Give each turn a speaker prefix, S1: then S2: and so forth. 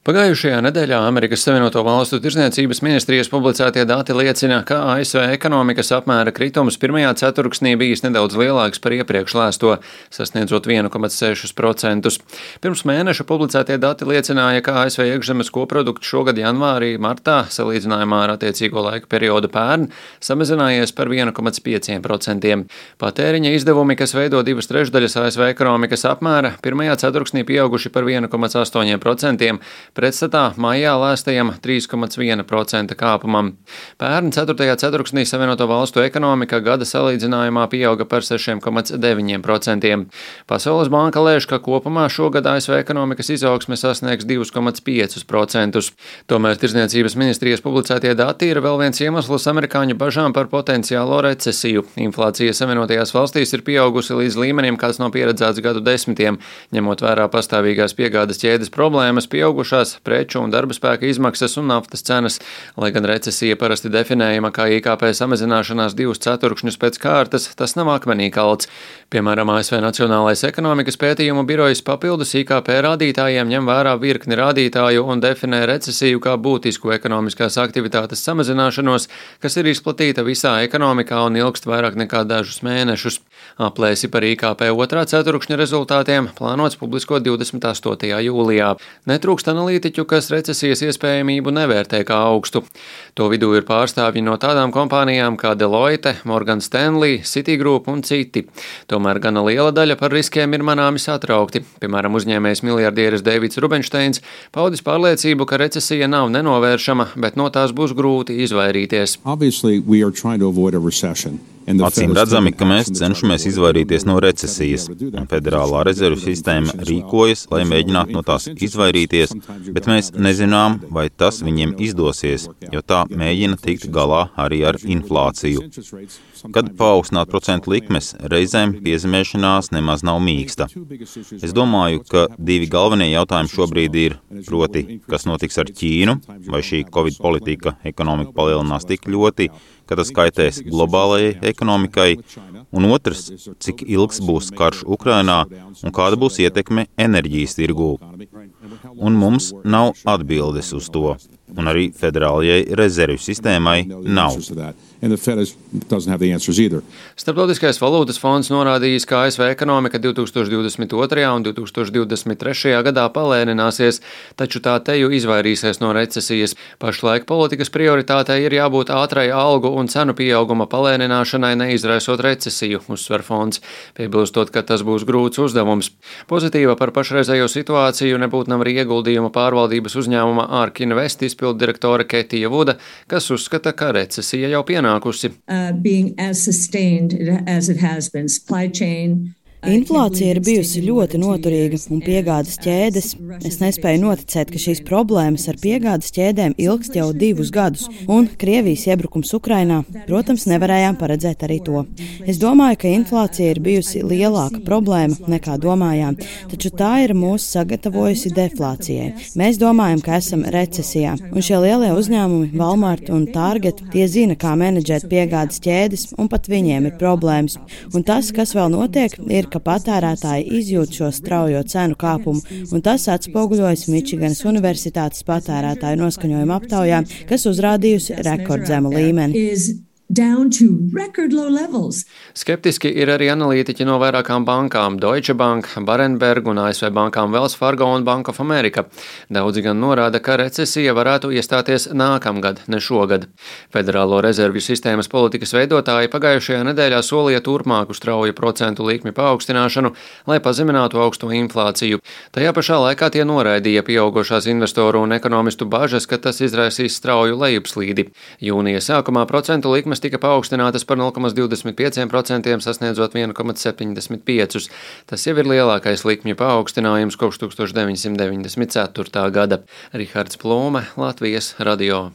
S1: Pagājušajā nedēļā Amerikas Savienoto Valstu tirzniecības ministrijas publicētie dati liecina, ka ASV ekonomikas apmēra kritums pirmajā ceturksnī bijis nedaudz lielāks par iepriekš lēsto, sasniedzot 1,6%. Pirms mēneša publicētie dati liecināja, ka ASV iekšzemes koprodukts šogad janvārī, martā, salīdzinājumā ar attiecīgo laika periodu pērn, samazinājies par 1,5%. Patēriņa izdevumi, kas veido divas trešdaļas ASV ekonomikas apmēra, pirmajā ceturksnī pieauguši par 1,8% pretstatā maijā lēstajam 3,1% kāpumam. Pērn 4. ceturksnī Savienoto valstu ekonomika gada salīdzinājumā pieauga par 6,9%. Pasaules banka lēš, ka kopumā šogad ASV ekonomikas izaugsme sasniegs 2,5%. Tomēr Tirzniecības ministrijas publicētie dati ir vēl viens iemesls amerikāņu bažām par potenciālo recesiju. Inflācija Savienotajās valstīs ir pieaugusi līdz līmenim, kāds nav pieredzēts gadu desmitiem, ņemot vērā pastāvīgās piegādes ķēdes problēmas, pieaugušā augšās preču un darba spēka izmaksas un naftas cenas, lai gan recesija parasti definējama kā IKP samazināšanās divus ceturkšņus pēc kārtas, tas nav akmenī kalts. Piemēram, ASV Nacionālais ekonomikas pētījumu birojas papildus IKP rādītājiem ņem vērā virkni rādītāju un definē recesiju kā būtisku ekonomiskās aktivitātes samazināšanos, kas ir izplatīta visā ekonomikā un ilgst vairāk nekā dažus mēnešus. Aplēsi par IKP otrā ceturkšņa rezultātiem plānots publiskot 28. jūlijā. Netrūkst analītiķu, kas recesijas iespējamību nevērtē kā augstu. To vidū ir pārstāvji no tādām kompānijām kā Deloitte, Morgan Stanley, Citigroup un citi. Tomēr gana liela daļa par riskiem ir manāmi satraukti. Piemēram, uzņēmējs miljardieris Deivids Rubensteins paudis pārliecību, ka recesija nav nenovēršama, bet no tās būs grūti izvairīties. Obviously,
S2: Acīm redzami, ka mēs cenšamies izvairīties no recesijas, un Federālā rezervu sistēma rīkojas, lai mēģinātu no tās izvairīties, bet mēs nezinām, vai tas viņiem izdosies, jo tā mēģina tikt galā arī ar inflāciju. Kad paaugstināt procentu likmes, reizēm piezemēšanās nemaz nav mīksta. Es domāju, ka divi galvenie jautājumi šobrīd ir, proti, kas notiks ar Ķīnu, vai šī Covid politika ekonomiku palielinās tik ļoti, ka tas kaitēs globālajai ekonomikai, un otrs, cik ilgs būs karš Ukrainā un kāda būs ietekme enerģijas tirgū. Un mums nav atbildes uz to, un arī federālajai rezervju sistēmai nav and the Fed is,
S1: doesn't have the answers either. Starptautiskais valūtas fonds norādījis, ka ASV ekonomika 2022. un 2023. gadā palēnināsies, taču tā teju izvairīsies no recesijas. Pašlaik politikas prioritātei ir jābūt ātrai algu un cenu pieauguma palēnināšanai, neizraisot recesiju, uzsver fonds, piebilstot, ka tas būs grūts uzdevums. Pozitīva par pašreizējo situāciju nebūtu nav arī ieguldījuma pārvaldības uzņēmuma Ark Invest izpildirektore Ketija Vuda, kas uzskata, ka recesija jau pienāk nākusi.
S3: Uh, as it has been, supply chain, Inflācija ir bijusi ļoti noturīga un piegādes ķēdes. Es nespēju noticēt, ka šīs problēmas ar piegādes ķēdēm ilgst jau divus gadus, un Krievijas iebrukums Ukrainā, protams, nevarējām paredzēt arī to. Es domāju, ka inflācija ir bijusi lielāka problēma nekā domājām, taču tā ir mūs sagatavojusi deflācijai. Mēs domājam, ka esam recesijā, un šie lielie uzņēmumi, Walmart un Target, tie zina, kā menedžēt piegādes ķēdes, un pat viņiem ir problēmas. Un tas, kas vēl notiek, ir ka patērētāji izjūt šo straujo cenu kāpumu, un tas atspoguļojas Mičiganas Universitātes patērētāju noskaņojuma aptaujā, kas uzrādījusi rekordzemu līmeni
S1: Skeptiski ir arī analītiķi no vairākām bankām - Deutsche Bank, Barenberg un ASV bankām Wells Fargo un Bank of America. Daudzi gan norāda, ka recesija varētu iestāties nākamgad, ne šogad. Federālo rezervju sistēmas politikas veidotāji pagājušajā nedēļā solīja turpmāku strauju procentu likmi paaugstināšanu, lai pazeminātu augsto inflāciju. Tajā pašā laikā tie noraidīja pieaugušās investoru un ekonomistu bažas, ka tas izraisīs strauju lejupslīdi. Jūnija sākumā procentu likmes likmes tika paaugstinātas par 0,25%, sasniedzot 1,75%. Tas jau ir lielākais likmju paaugstinājums kopš 1994. gada. Rihards Plūme, Latvijas radio.